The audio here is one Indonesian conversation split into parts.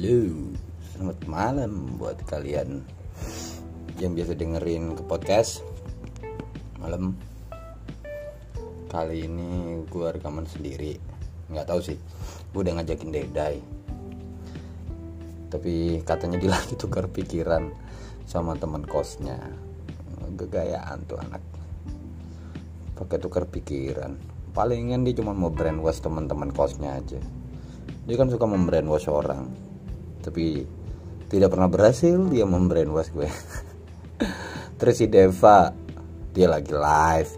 Halo, selamat malam buat kalian yang biasa dengerin ke podcast malam. Kali ini gue rekaman sendiri, nggak tahu sih. Gue udah ngajakin Dedai, tapi katanya dia lagi tukar pikiran sama teman kosnya. Gegayaan tuh anak, pakai tukar pikiran. Palingan dia cuma mau brainwash teman-teman kosnya aja dia kan suka membrainwash orang tapi tidak pernah berhasil dia membrainwash gue. Terus Deva dia lagi live.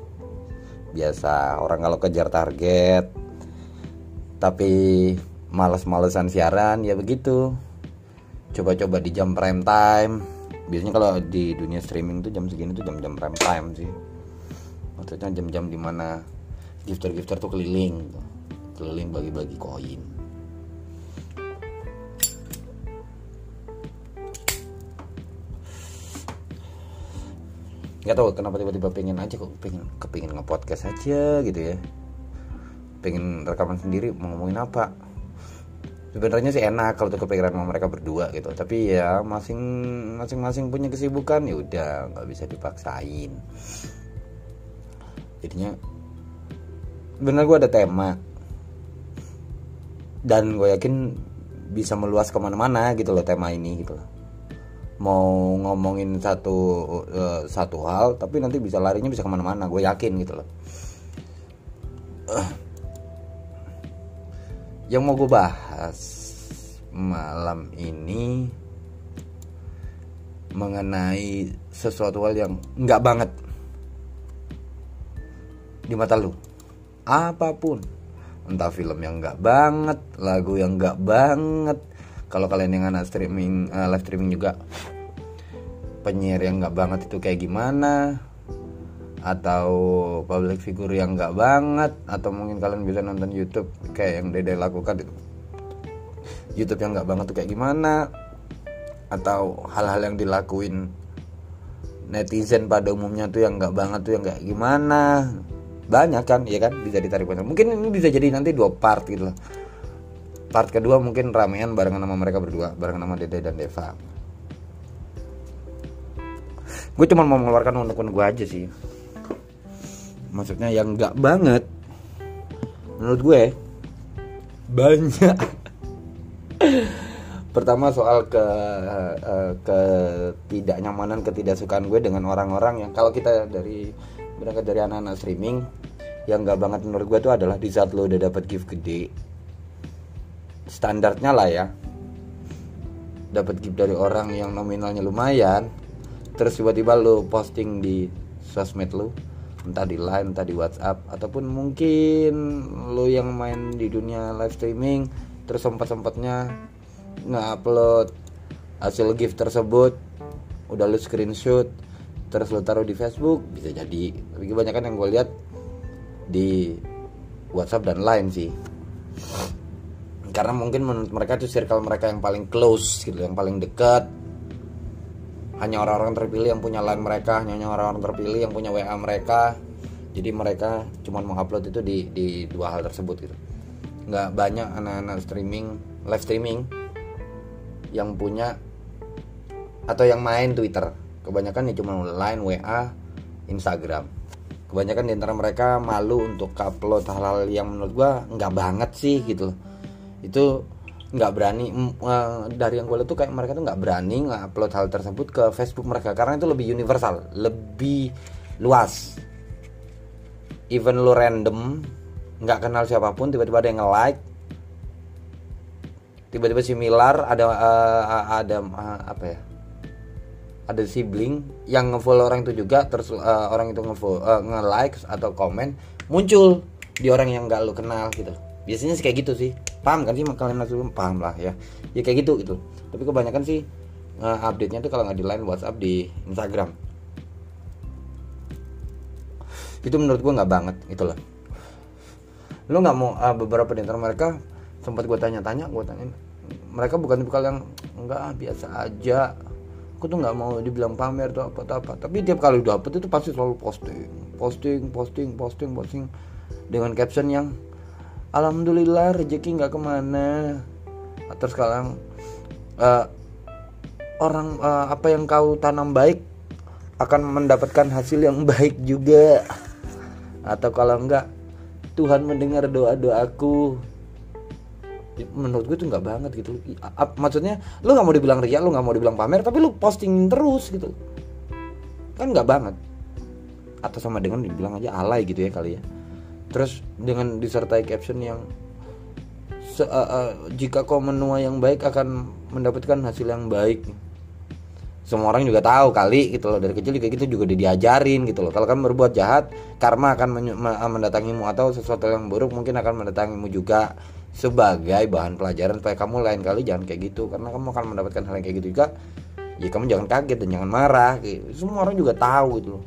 Biasa orang kalau kejar target tapi males-malesan siaran ya begitu. Coba-coba di jam prime time. Biasanya kalau di dunia streaming tuh jam segini tuh jam-jam prime time sih. Maksudnya jam-jam di mana gifter-gifter tuh keliling. Keliling bagi-bagi koin nggak tahu kenapa tiba-tiba pengen aja kok pengen kepingin nge-podcast aja gitu ya. Pengen rekaman sendiri mau ngomongin apa? Sebenarnya sih enak kalau tuh kepikiran sama mereka berdua gitu. Tapi ya masing masing-masing punya kesibukan ya udah nggak bisa dipaksain. Jadinya bener gue ada tema. Dan gue yakin bisa meluas ke mana-mana gitu loh tema ini gitu loh mau ngomongin satu uh, satu hal tapi nanti bisa larinya bisa ke mana-mana gue yakin gitu loh uh. yang mau gue bahas malam ini mengenai sesuatu hal yang nggak banget di mata lu apa pun entah film yang nggak banget lagu yang nggak banget kalau kalian yang anak streaming uh, live streaming juga penyiar yang nggak banget itu kayak gimana? Atau public figure yang nggak banget? Atau mungkin kalian bisa nonton YouTube kayak yang Dede lakukan itu? YouTube yang nggak banget tuh kayak gimana? Atau hal-hal yang dilakuin netizen pada umumnya tuh yang nggak banget tuh yang kayak gimana? Banyak kan ya kan? Bisa ditarik banyak. Mungkin ini bisa jadi nanti dua part gitu loh part kedua mungkin ramean barengan sama mereka berdua barengan sama Dede dan Deva. Gue cuma mau mengeluarkan unek-unek gue aja sih. Maksudnya yang nggak banget menurut gue banyak. Pertama soal ke uh, ketidaknyamanan ketidaksukaan gue dengan orang-orang yang kalau kita dari berangkat dari anak-anak streaming yang nggak banget menurut gue tuh adalah di saat lo udah dapat gift gede standarnya lah ya. Dapat gift dari orang yang nominalnya lumayan. Terus tiba-tiba lo posting di sosmed lo entah di line entah di WhatsApp ataupun mungkin lo yang main di dunia live streaming terus sempat sempatnya nge-upload hasil gift tersebut udah lo screenshot terus lo taruh di Facebook bisa jadi. Tapi kebanyakan yang gue lihat di WhatsApp dan lain sih karena mungkin menurut mereka itu circle mereka yang paling close gitu yang paling dekat. Hanya orang-orang terpilih yang punya line mereka hanya orang-orang terpilih yang punya WA mereka. Jadi mereka cuma mengupload itu di di dua hal tersebut gitu. Nggak banyak anak-anak streaming live streaming yang punya atau yang main Twitter. Kebanyakan ya cuma line WA Instagram. Kebanyakan di antara mereka malu untuk upload hal-hal yang menurut gua nggak banget sih gitu itu nggak berani uh, dari yang gue lihat tuh kayak mereka tuh nggak berani ngupload hal tersebut ke Facebook mereka. Karena itu lebih universal lebih luas. Even lu random nggak kenal siapa pun tiba-tiba ada yang nge-like. Tiba-tiba similar ada uh, ada uh, apa ya? Ada sibling yang ngefollow orang itu juga terus uh, orang itu ngefollow uh, nge-like atau komen muncul di orang yang nggak lu kenal gitu biasanya sih kayak gitu sih. Paham kan sih kalian langsung paham lah ya. Ya kayak gitu gitu. Tapi kebanyakan sih uh, update nya tuh kalau nggak di line WhatsApp di Instagram. Itu menurut gue nggak banget gitu loh. Lu nggak mau uh, beberapa di antara mereka sempat gue tanya-tanya gue tanyain mereka bukan tipikal yang enggak ah, biasa aja. Aku tuh nggak mau dibilang pamer atau apa apa. Tapi tiap kali dapet itu pasti selalu posting posting posting posting posting dengan caption yang alhamdulillah rezeki nggak ke mana. Atau sekarang uh, orang uh, apa yang kau tanam baik akan mendapatkan hasil yang baik juga. Atau kalau enggak Tuhan mendengar doa doaku menurut gue itu nggak banget gitu. Maksudnya lu nggak mau dibilang ria lu nggak mau dibilang pamer tapi lu posting terus gitu. Kan nggak banget. Atau sama dengan dibilang aja alay gitu ya kali ya terus dengan disertai caption yang se, uh, uh, jika kau menua yang baik akan mendapatkan hasil yang baik. Semua orang juga tahu kali gitu loh dari kecil juga gitu juga diajarin gitu loh. Kalau kamu berbuat jahat karma akan mendatangimu atau sesuatu yang buruk mungkin akan mendatangimu juga sebagai bahan pelajaran supaya kamu lain kali jangan kayak gitu. Karena kamu akan mendapatkan hal yang kayak gitu juga ya kamu jangan kaget dan jangan marah. Gitu. semua orang juga tahu gitu loh.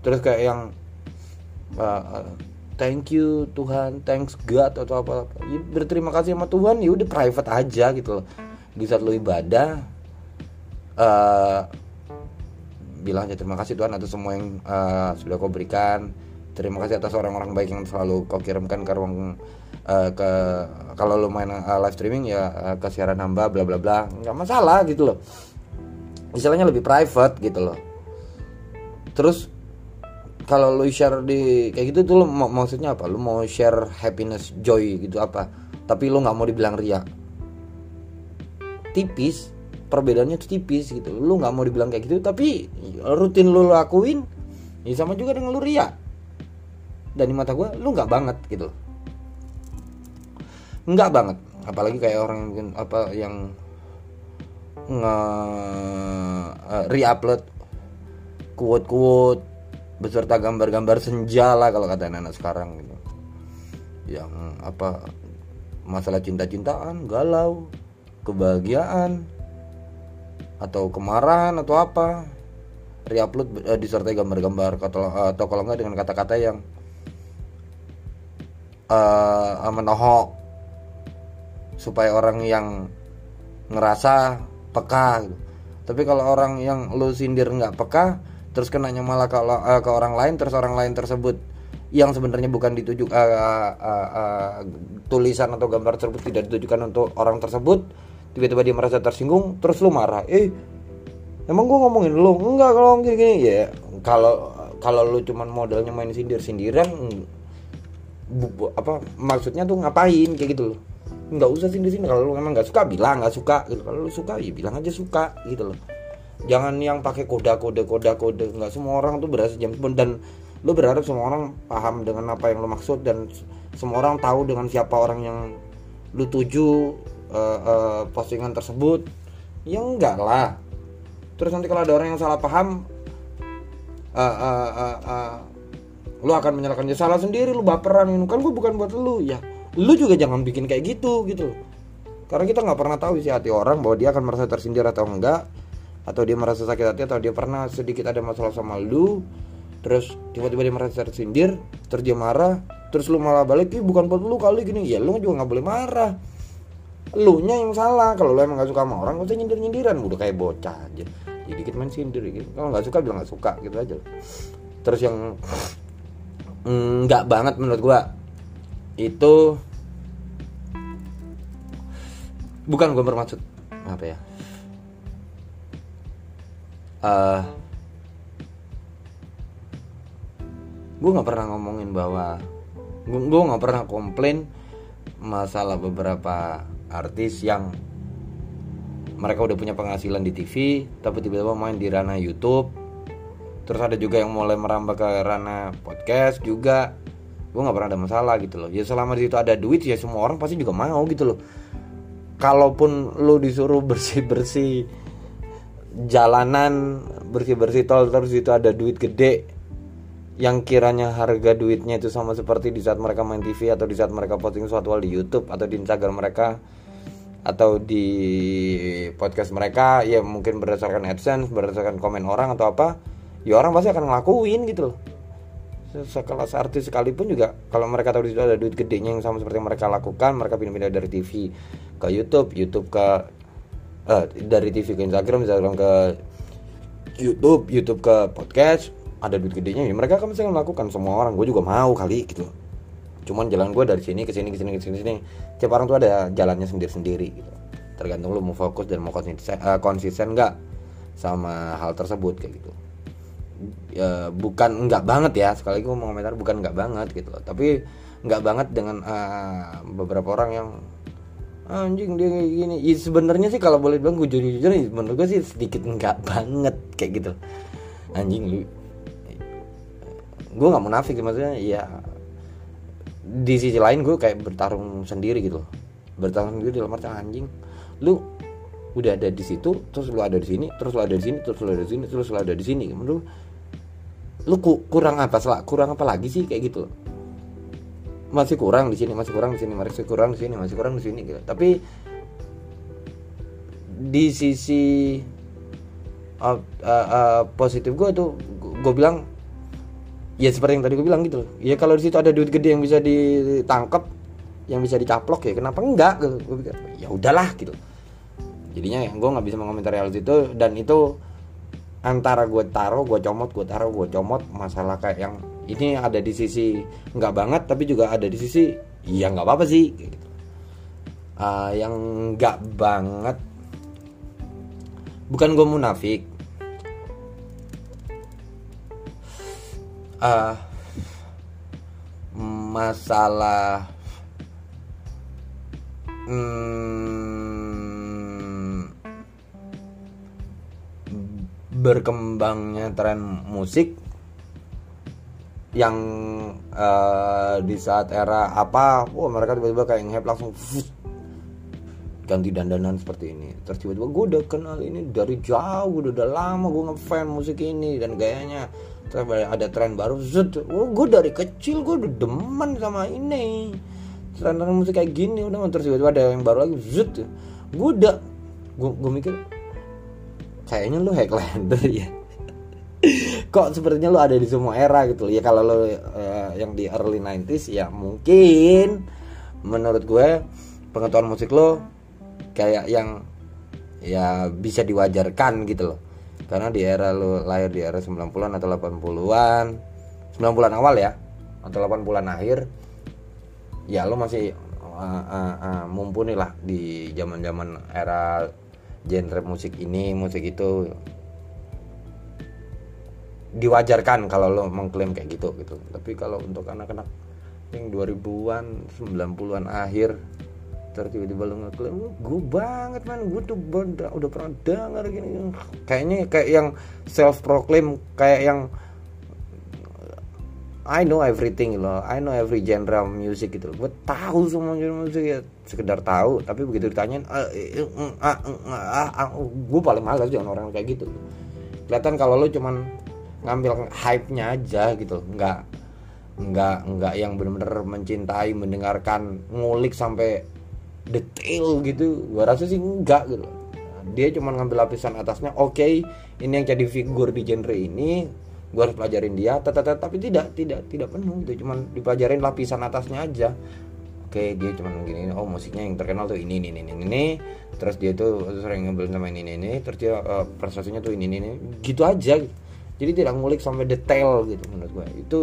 Terus kayak yang uh, thank you Tuhan. Thanks God atau apa, -apa. Ya, berterima kasih sama Tuhan ya udah private aja gitu loh. Di saat lo ibadah uh, bilang aja terima kasih Tuhan atas semua yang uh, sudah kau berikan. Terima kasih atas orang-orang baik yang selalu kau kirimkan ke ruang uh, ke kalau lo main uh, live streaming ya uh, ke siaran hamba bla bla bla. Nggak masalah gitu loh. Istilahnya lebih private gitu loh. Terus kalau lo share di kayak gitu tuh lo maksudnya apa? Lo mau share happiness joy gitu apa? Tapi lo nggak mau dibilang ria tipis perbedaannya tuh tipis gitu. Lu nggak mau dibilang kayak gitu tapi rutin lu lakuin ya sama juga dengan lu ria dan di mata gue lu nggak banget gitu. Nggak banget. Apalagi kayak orang yang apa yang nge uh, re-upload quote-quote beserta gambar-gambar senja lah kalau kata anak, -anak sekarang gitu. Yang apa masalah cinta-cintaan galau kebahagiaan atau kemarahan atau apa. Reupload uh, disertai gambar-gambar atau kalau enggak dengan kata-kata yang uh, menohok supaya orang yang ngerasa peka gitu. Tapi kalau orang yang lu sindir nggak peka, terus kenanya malah kalau uh, ke orang lain, terus orang lain tersebut yang sebenarnya bukan ditujuk uh, uh, uh, tulisan atau gambar tersebut tidak ditujukan untuk orang tersebut, tiba-tiba dia merasa tersinggung terus lu marah. Eh emang gue ngomongin lu? Enggak kalau gini gini ya kalau kalau lu cuman modalnya main sindir sindiran bu, apa maksudnya tuh ngapain? Kayak gitu loh. Nggak usah sindir sindir kalau lu memang nggak suka bilang nggak suka. Gitu kalau lu suka ya bilang aja suka gitu loh jangan yang pakai koda kode koda kode. Nggak semua orang tuh berasa jam dan lu berharap semua orang paham dengan apa yang lu maksud dan semua orang tahu dengan siapa orang yang lu tuju uh, uh, postingan tersebut. Ya enggak lah. Terus nanti kalau ada orang yang salah paham uh, uh, uh, uh, lu akan menyalahkan dia. Salah sendiri lu baperan. Kan gue bukan buat lu. Ya lu juga jangan bikin kayak gitu gitu. Karena kita nggak pernah tahu isi hati orang bahwa dia akan merasa tersindir atau enggak atau dia merasa sakit hati atau dia pernah sedikit ada masalah sama lu terus tiba-tiba dia merasa tersindir terus dia marah terus lu malah balik bukan buat lu kali gini. Ya lu juga nggak boleh marah. Lu nya yang salah. Kalau lu emang gak suka sama orang gak usah nyindir nyindiran udah kayak bocah aja. Jadi dikit main sindir gitu kalau nggak suka bilang nggak suka gitu aja terus yang nggak mm, banget menurut gua itu bukan gua bermaksud apa ya uh, gue nggak pernah ngomongin bahwa gue nggak pernah komplain masalah beberapa artis yang mereka udah punya penghasilan di TV tapi tiba-tiba main di ranah YouTube. Terus ada juga yang mulai merambah ke ranah podcast juga. Gue nggak pernah ada masalah gitu loh. Ya selama di situ ada duit ya semua orang pasti juga mau gitu loh. Kalaupun lo disuruh bersih bersih jalanan bersih bersih tol terus itu ada duit gede yang kiranya harga duitnya itu sama seperti di saat mereka main TV atau di saat mereka posting suatu hal di YouTube atau di Instagram mereka atau di podcast mereka ya mungkin berdasarkan AdSense berdasarkan komen orang atau apa ya orang pasti akan ngelakuin gitu loh. Sekelas artis sekalipun juga kalau mereka tahu di situ ada duit gedenya yang sama seperti yang mereka lakukan mereka pindah-pindah dari TV ke YouTube YouTube ke uh, dari TV ke Instagram Instagram ke YouTube YouTube ke podcast ada duit gedenya ya mereka kan misalnya melakukan semua orang gue juga mau kali gitu. Cuman jalan gue dari sini ke sini ke sini ke sini ke sini. Tiap orang tuh ada jalannya sendiri sendiri gitu. Tergantung lu mau fokus dan mau konsisten uh, konsisten nggak sama hal tersebut kayak gitu. Ya, bukan enggak banget ya sekali lagi mau komentar bukan enggak banget gitu. Loh tapi enggak banget dengan uh, beberapa orang yang anjing dia kayak gini. Ya, sebenarnya sih kalau boleh bilang gue jujur jujur menurut gue sih sedikit enggak banget kayak gitu. Anjing lu gue nggak munafik sih maksudnya ya di sisi lain gue kayak bertarung sendiri gitu bertarung sendiri dalam arti anjing lu udah ada di situ terus lu ada di sini terus lu ada di sini terus lu ada di sini terus lu ada di sini. Menurut lu kurang apa salah kurang apa lagi sih kayak gitu masih kurang di sini masih kurang di sini masih kurang di sini masih kurang di sini gitu. Tapi di sisi uh, uh, uh, positif gue tuh gue bilang ya seperti yang tadi gue bilang gitu loh. Ya kalau di situ ada duit gede yang bisa ditangkap yang bisa dicaplok ya kenapa enggak gitu. Gue pikir ya udahlah gitu. Jadinya ya gue nggak bisa mengomentari hal itu dan itu antara gue taruh gue comot gue taruh gue comot masalah kayak yang ini ada di sisi nggak banget tapi juga ada di sisi ya nggak apa apa sih uh, yang nggak banget bukan gue munafik. Uh, masalah hmm, berkembangnya tren musik yang uh, di saat era apa, wah mereka tiba-tiba kayak nge langsung ganti dandanan seperti ini. Terus tiba-tiba gue udah kenal ini dari jauh udah, udah lama gue ngefan musik ini dan gayanya. Terus ada tren baru zut oh, gue dari kecil gue udah demen sama ini. Tren musik kayak gini udah terus tiba-tiba ada yang baru lagi zut gue udah gue, gue mikir kayaknya lu Highlander ya kok sepertinya lu ada di semua era gitu ya kalau lu uh, yang di early 90s ya mungkin menurut gue pengetahuan musik lo kayak yang ya bisa diwajarkan gitu loh. Karena di era lo lahir di era 90-an atau 80-an 90-an awal ya atau 80-an akhir ya lo masih uh, uh, uh, mumpuni lah di zaman-zaman era genre musik ini musik itu diwajarkan kalau lo mengklaim kayak gitu gitu tapi kalau untuk anak-anak yang 2000-an 90-an akhir tiba-tiba lu ngeklaim gue banget man gue tuh udah, udah pernah dengar gini kayaknya kayak yang self proclaim kayak yang I know everything loh I know every genre music gitu gue tahu semua genre musik ya sekedar tahu tapi begitu ditanyain gue paling malas jangan orang kayak gitu kelihatan kalau lo cuman ngambil hype-nya aja gitu. Nggak nggak nggak yang benar-benar mencintai mendengarkan ngulik sampai detail gitu. Gua rasa sih enggak gitu. Dia cuma ngambil lapisan atasnya oke okay, ini yang jadi figur di genre ini gua harus pelajarin dia. Tapi tidak tidak tidak penuh gitu. Cuma dipelajarin lapisan atasnya aja. Oke okay, dia cuma gini oh musiknya yang terkenal tuh ini ini ini ini. Terus dia tuh sering ngambil sama ini ini terus dia uh, prestasinya tuh ini ini, ini. gitu aja. gitu. Jadi tidak ngulik sampai detail gitu menurut gue itu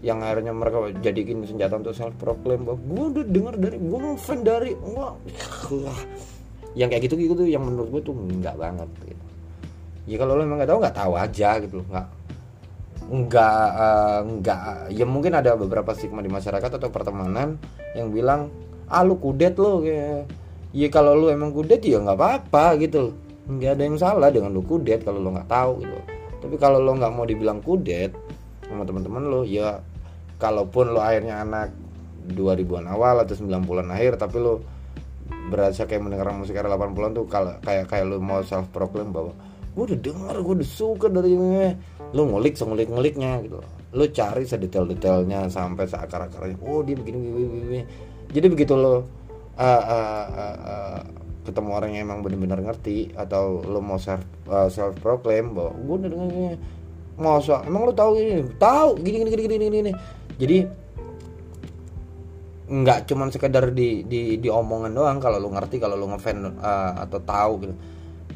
yang akhirnya mereka jadikan senjata untuk self proclaim bahwa gue udah denger dari gue fan dari wah yang kayak gitu gitu yang menurut gue tuh nggak banget gitu. ya kalau lo emang nggak tahu nggak tahu aja gitu nggak nggak uh, nggak. Ya mungkin ada beberapa stigma di masyarakat atau pertemanan yang bilang ah lu kudet lo kayak. Ya kalau lu emang kudet ya nggak apa-apa gitu nggak ada yang salah dengan lu kudet kalau lo nggak tahu gitu tapi kalau lo nggak mau dibilang kudet sama teman-teman lo ya kalaupun lo akhirnya anak 2000-an awal atau 90-an akhir tapi lo berasa kayak mendengar musik era 80-an tuh kalau kayak kayak lo mau self proclaim bahwa gue udah denger gue udah suka dari ini. Lo ngulik ngulik nguliknya gitu. Lo cari sedetail-detailnya sampai seakar akarnya oh dia begini, begini, begini. jadi begitu lo uh, uh, uh, ketemu orang yang emang benar-benar ngerti atau lo mau self uh, self proclaim bahwa gue udah denger masa? Emang lo tahu gini tahu! Gini gini gini gini gini jadi nggak cuman sekedar di di di omongan doang kalau lu ngerti kalau lu ngefan uh, atau tahu gitu.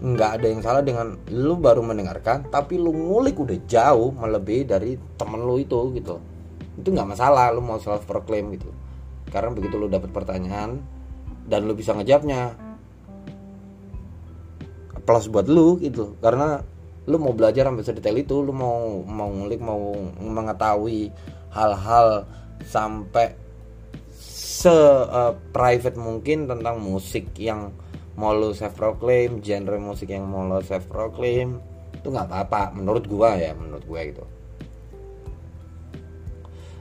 Nggak ada yang salah dengan lu baru mendengarkan tapi lu ngulik udah jauh melebihi dari temen lu itu gitu. Itu nggak masalah lu mau self proclaim gitu. Karena begitu lu dapet pertanyaan dan lu bisa ngejawabnya plus buat lu gitu. Karena lu mau belajar sampai sedetail itu lu mau mau ngulik mau mengetahui hal-hal sampai se uh, private mungkin tentang musik yang mau lu self proclaim genre musik yang mau lu self proclaim itu nggak apa-apa. Menurut gua ya menurut gua gitu.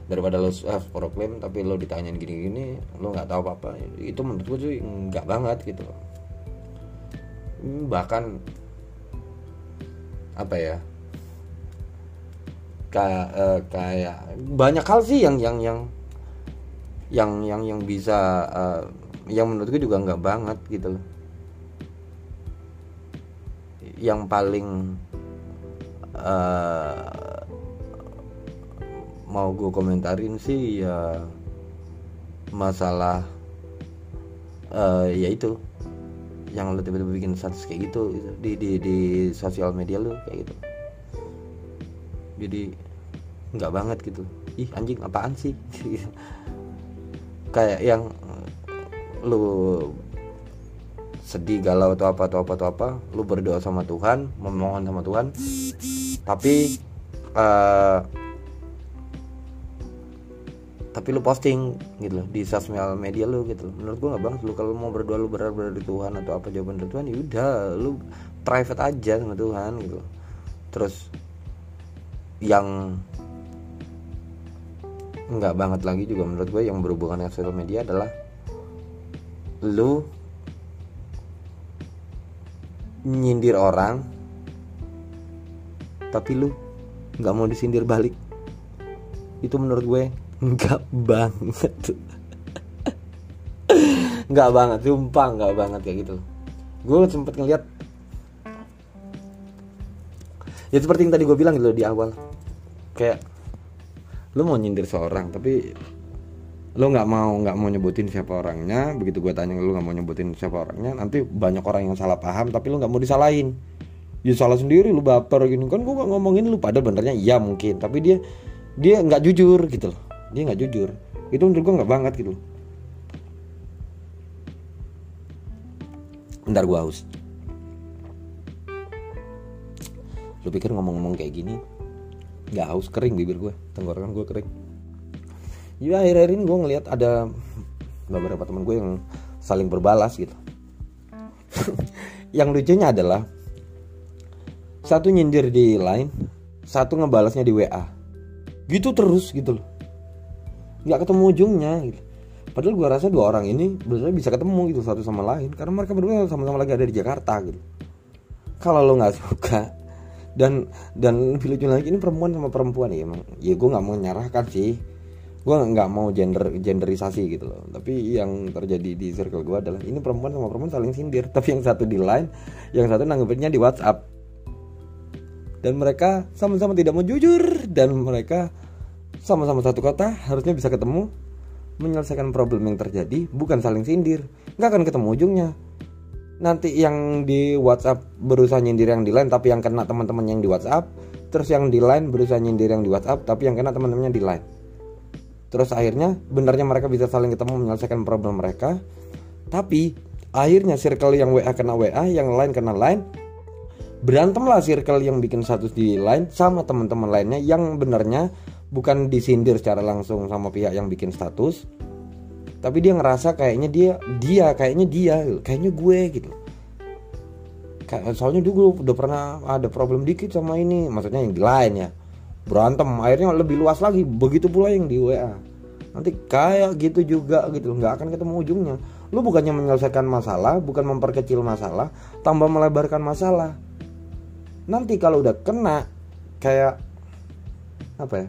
Daripada lo self proclaim tapi lo ditanyain gini-gini lo nggak tahu apa-apa. Itu menurut gue sih nggak banget gitu bahkan apa ya? Kayak uh, kayak banyak hal sih yang yang yang yang yang yang bisa uh, yang menurutku juga nggak banget gitu loh. Yang paling uh, mau gue komentarin sih ya masalah uh, ya itu yang lo tiba-tiba bikin status kayak gitu, gitu. Di di di sosial media lo kayak gitu. Jadi nggak banget gitu. Ih anjing apaan sih? Kayak yang lu sedih galau atau apa atau apa atau apa lu berdoa sama Tuhan memohon sama Tuhan. Tapi uh, tapi lu posting gitu loh di sosial media lu gitu loh. menurut gua nggak banget lu kalau mau berdoa lu berdoa di Tuhan atau apa jawaban dari Tuhan ya udah lu private aja sama Tuhan gitu loh. terus yang nggak banget lagi juga menurut gue yang berhubungan dengan sosial media adalah lu nyindir orang tapi lu nggak mau disindir balik itu menurut gue nggak banget. Nggak banget sumpah nggak banget kayak gitu. Gue sempet ngeliat ya seperti yang tadi gue bilang gitu di awal. Kayak lu mau nyindir seorang tapi lu nggak mau nggak mau nyebutin siapa orangnya. Begitu gue tanya lu nggak mau nyebutin siapa orangnya nanti banyak orang yang salah paham tapi lu nggak mau disalahin. Ya salah sendiri lu baper gini. Kan gue gak ngomongin lu pada benernya iya mungkin. Tapi dia dia nggak jujur gitu loh dia nggak jujur. Itu menurut gue nggak banget gitu. Bentar gue haus. Lu pikir ngomong-ngomong kayak gini nggak haus kering bibir gue tenggorokan gue kering. Ya akhir-akhir ini gue ngeliat ada beberapa teman gue yang saling berbalas gitu. Yang lucunya adalah satu nyindir di line satu ngebalasnya di WA gitu terus gitu loh nggak ketemu ujungnya gitu. Padahal gue rasa dua orang ini benar bisa ketemu gitu satu sama lain. Karena mereka berdua sama-sama lagi ada di Jakarta gitu. Kalau lo nggak suka dan dan lebih lucu lagi ini perempuan sama perempuan ya emang. Ya gue nggak mau menyerahkan sih. Gue nggak mau gender genderisasi gitu loh. Tapi yang terjadi di circle gue adalah ini perempuan sama perempuan saling sindir. Tapi yang satu di line yang satu nanggepinnya di WhatsApp. Dan mereka sama-sama tidak mau jujur dan mereka sama-sama satu kota harusnya bisa ketemu. Menyelesaikan problem yang terjadi bukan saling sindir. Nggak akan ketemu ujungnya. Nanti yang di WhatsApp berusaha nyindir yang di line tapi yang kena teman-teman yang di WhatsApp. Terus yang di line berusaha nyindir yang di WhatsApp tapi yang kena teman-temannya di line. Terus akhirnya benarnya mereka bisa saling ketemu menyelesaikan problem mereka. Tapi akhirnya circle yang WA kena WA yang lain kena line. Berantemlah circle yang bikin status di line sama teman-teman lainnya yang benarnya bukan disindir secara langsung sama pihak yang bikin status tapi dia ngerasa kayaknya dia dia kayaknya dia kayaknya gue gitu. Soalnya dulu udah pernah ada problem dikit sama ini maksudnya yang di lain ya. Berantem akhirnya lebih luas lagi begitu pula yang di WA nanti kayak gitu juga gitu nggak akan ketemu ujungnya. Lu bukannya menyelesaikan masalah bukan memperkecil masalah tambah melebarkan masalah. Nanti kalau udah kena kayak apa ya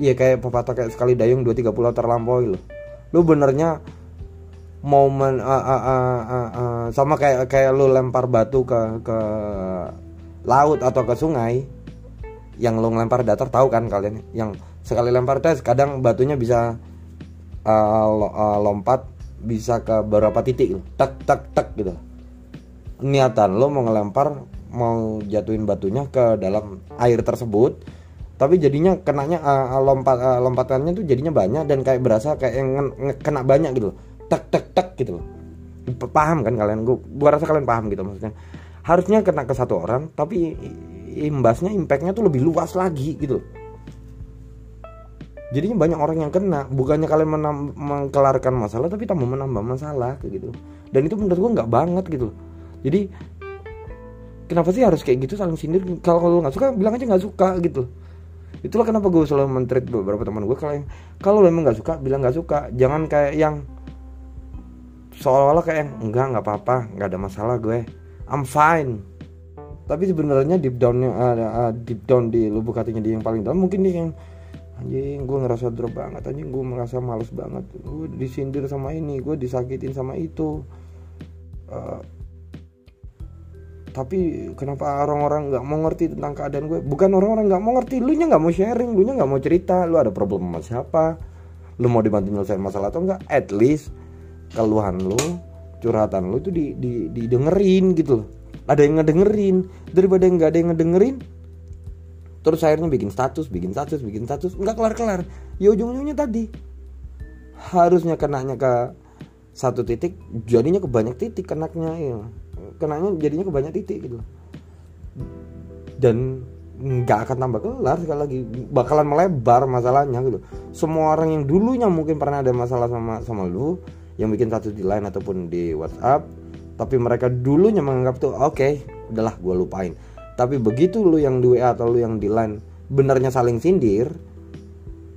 iya kayak pepatah kayak sekali dayung dua tiga pulau terlampaui loh. Lu benernya momen uh, uh, uh, uh, uh, sama kayak kayak lu lempar batu ke ke laut atau ke sungai yang lu ngelempar datar tahu kan kalian. Yang sekali lempar tes kadang batunya bisa uh, lompat bisa ke beberapa titik loh. tak tak tak gitu. Niatan lo mau ngelempar mau jatuhin batunya ke dalam air tersebut tapi jadinya kenanya uh, lompat uh, lompatannya tuh jadinya banyak dan kayak berasa kayak yang kena banyak gitu tek tek tek gitu loh. Paham kan kalian? Gue gue rasa kalian paham gitu maksudnya. Harusnya kena ke satu orang tapi imbasnya impactnya tuh lebih luas lagi gitu jadinya banyak orang yang kena. Bukannya kalian menam- mengkelarkan masalah tapi tambah menambah masalah kayak gitu dan itu menurut gue nggak banget gitu jadi kenapa sih harus kayak gitu saling sindir? Kalau lo nggak suka bilang aja nggak suka gitu itulah kenapa gue selalu mentreat beberapa teman gue kalau kalau lo emang nggak suka bilang nggak suka. Jangan kayak yang seolah-olah kayak yang enggak nggak apa-apa nggak ada masalah gue. I'm fine. Tapi sebenarnya deep downnya uh, uh, deep down di lubuk hatinya dia yang paling dalam mungkin dia yang anjing gue ngerasa drop banget anjing gue merasa males banget. Gue disindir sama ini gue disakitin sama itu. Uh, tapi kenapa orang-orang nggak mau ngerti tentang keadaan gue? Bukan orang-orang nggak mau ngerti lu nya nggak mau sharing lu nya nggak mau cerita lu ada problem sama siapa? Lu mau dibantu nyelesain masalah atau enggak at least keluhan lu curhatan lu itu di, di, didengerin gitu loh. Ada yang ngedengerin. Daripada nggak ada yang ngedengerin terus akhirnya bikin status bikin status bikin status nggak kelar kelar ya ujung-ujungnya tadi harusnya kenanya ke satu titik jadinya ke banyak titik kenaknya ya kenanya jadinya ke banyak titik gitu. Dan nggak akan tambah kelar sekali lagi. Bakalan melebar masalahnya gitu. Semua orang yang dulunya mungkin pernah ada masalah sama sama lu yang bikin status di line ataupun di WhatsApp tapi mereka dulunya menganggap tuh oke okay, udahlah gue lupain. Tapi begitu lu yang di WA atau lu yang di line benernya saling sindir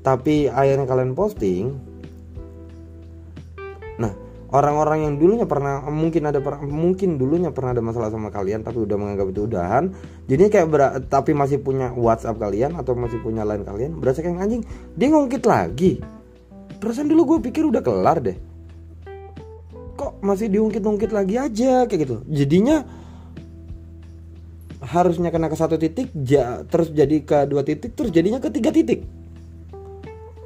tapi akhirnya kalian posting orang-orang yang dulunya pernah mungkin ada mungkin dulunya pernah ada masalah sama kalian tapi udah menganggap itu udahan. Jadi kayak ber, tapi masih punya WhatsApp kalian atau masih punya line kalian berasa kayak anjing dia ngungkit lagi. Perasaan dulu gue pikir udah kelar deh. Kok masih diungkit-ungkit lagi aja kayak gitu. Jadinya harusnya kena ke satu titik ja, terus jadi ke dua titik terus jadinya ke tiga titik.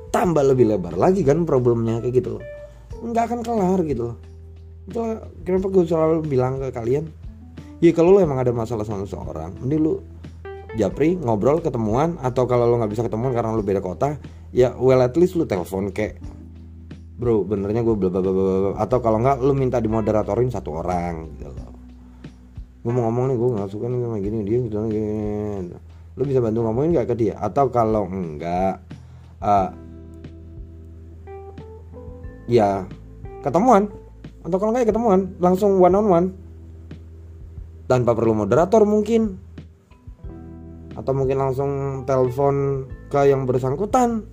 Tambah lebih lebar lagi kan problemnya kayak gitu loh nggak akan kelar gitu loh. Itu kenapa gue selalu bilang ke kalian ya kalau lo emang ada masalah sama seseorang mending lu japri ngobrol ketemuan atau kalau lo nggak bisa ketemuan karena lo beda kota ya well at least lu telepon kayak bro benernya gue bla bla bla bla atau kalau nggak lu minta dimoderatorin satu orang gitu loh. Gue mau ngomong nih gue nggak suka nih sama gini dia gitu gini lu bisa bantu ngomongin nggak ke dia? Atau kalau enggak uh, ya ketemuan. Atau kalau nggak ya ketemuan langsung one on one. Tanpa perlu moderator mungkin. Atau mungkin langsung telepon ke yang bersangkutan.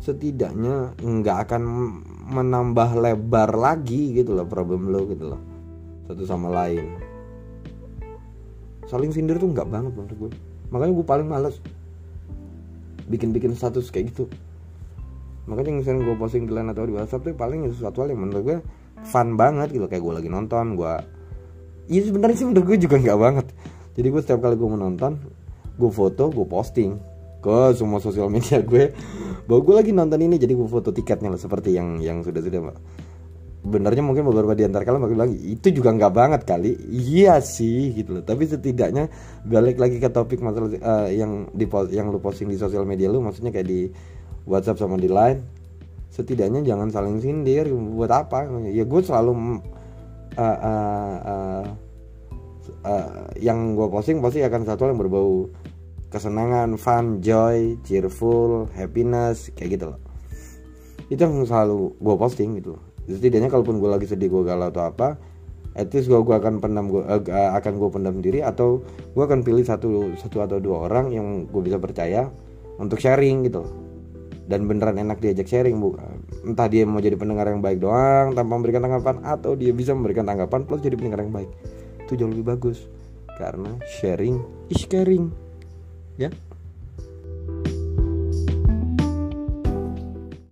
Setidaknya nggak akan menambah lebar lagi gitu loh problem lo gitu loh. Satu sama lain. Saling sindir tuh nggak banget menurut gue. Makanya gue paling males bikin-bikin status kayak gitu makanya misalnya gue posting di line atau di WhatsApp tuh paling sesuatu hal yang menurut gue fun banget gitu. Kayak gue lagi nonton gue iya sebenarnya sih menurut gue juga nggak banget. Jadi gue setiap kali gue menonton gue foto gue posting ke semua sosial media gue bahwa gue lagi nonton ini jadi gue foto tiketnya lah seperti yang yang sudah sudah mbak. Benernya mungkin beberapa di antara kalian bakal bilang itu juga nggak banget kali. Iya sih gitu loh. Tapi setidaknya balik lagi ke topik masalah uh, yang di yang lu posting di sosial media lu maksudnya kayak di WhatsApp sama di Line setidaknya jangan saling sindir buat apa. Ya gue selalu uh, uh, uh, uh, yang gue posting pasti akan satu yang berbau kesenangan, fun, joy, cheerful, happiness kayak gitu loh. Itu yang selalu gue posting gitu. Loh setidaknya kalaupun gue lagi sedih gue galau atau apa at least gue, gue akan pendam gue uh, akan gue pendam diri atau gue akan pilih satu satu atau dua orang yang gue bisa percaya untuk sharing gitu dan beneran enak diajak sharing bu. Entah dia mau jadi pendengar yang baik doang tanpa memberikan tanggapan atau dia bisa memberikan tanggapan plus jadi pendengar yang baik. Itu jauh lebih bagus. Karena sharing is caring. Ya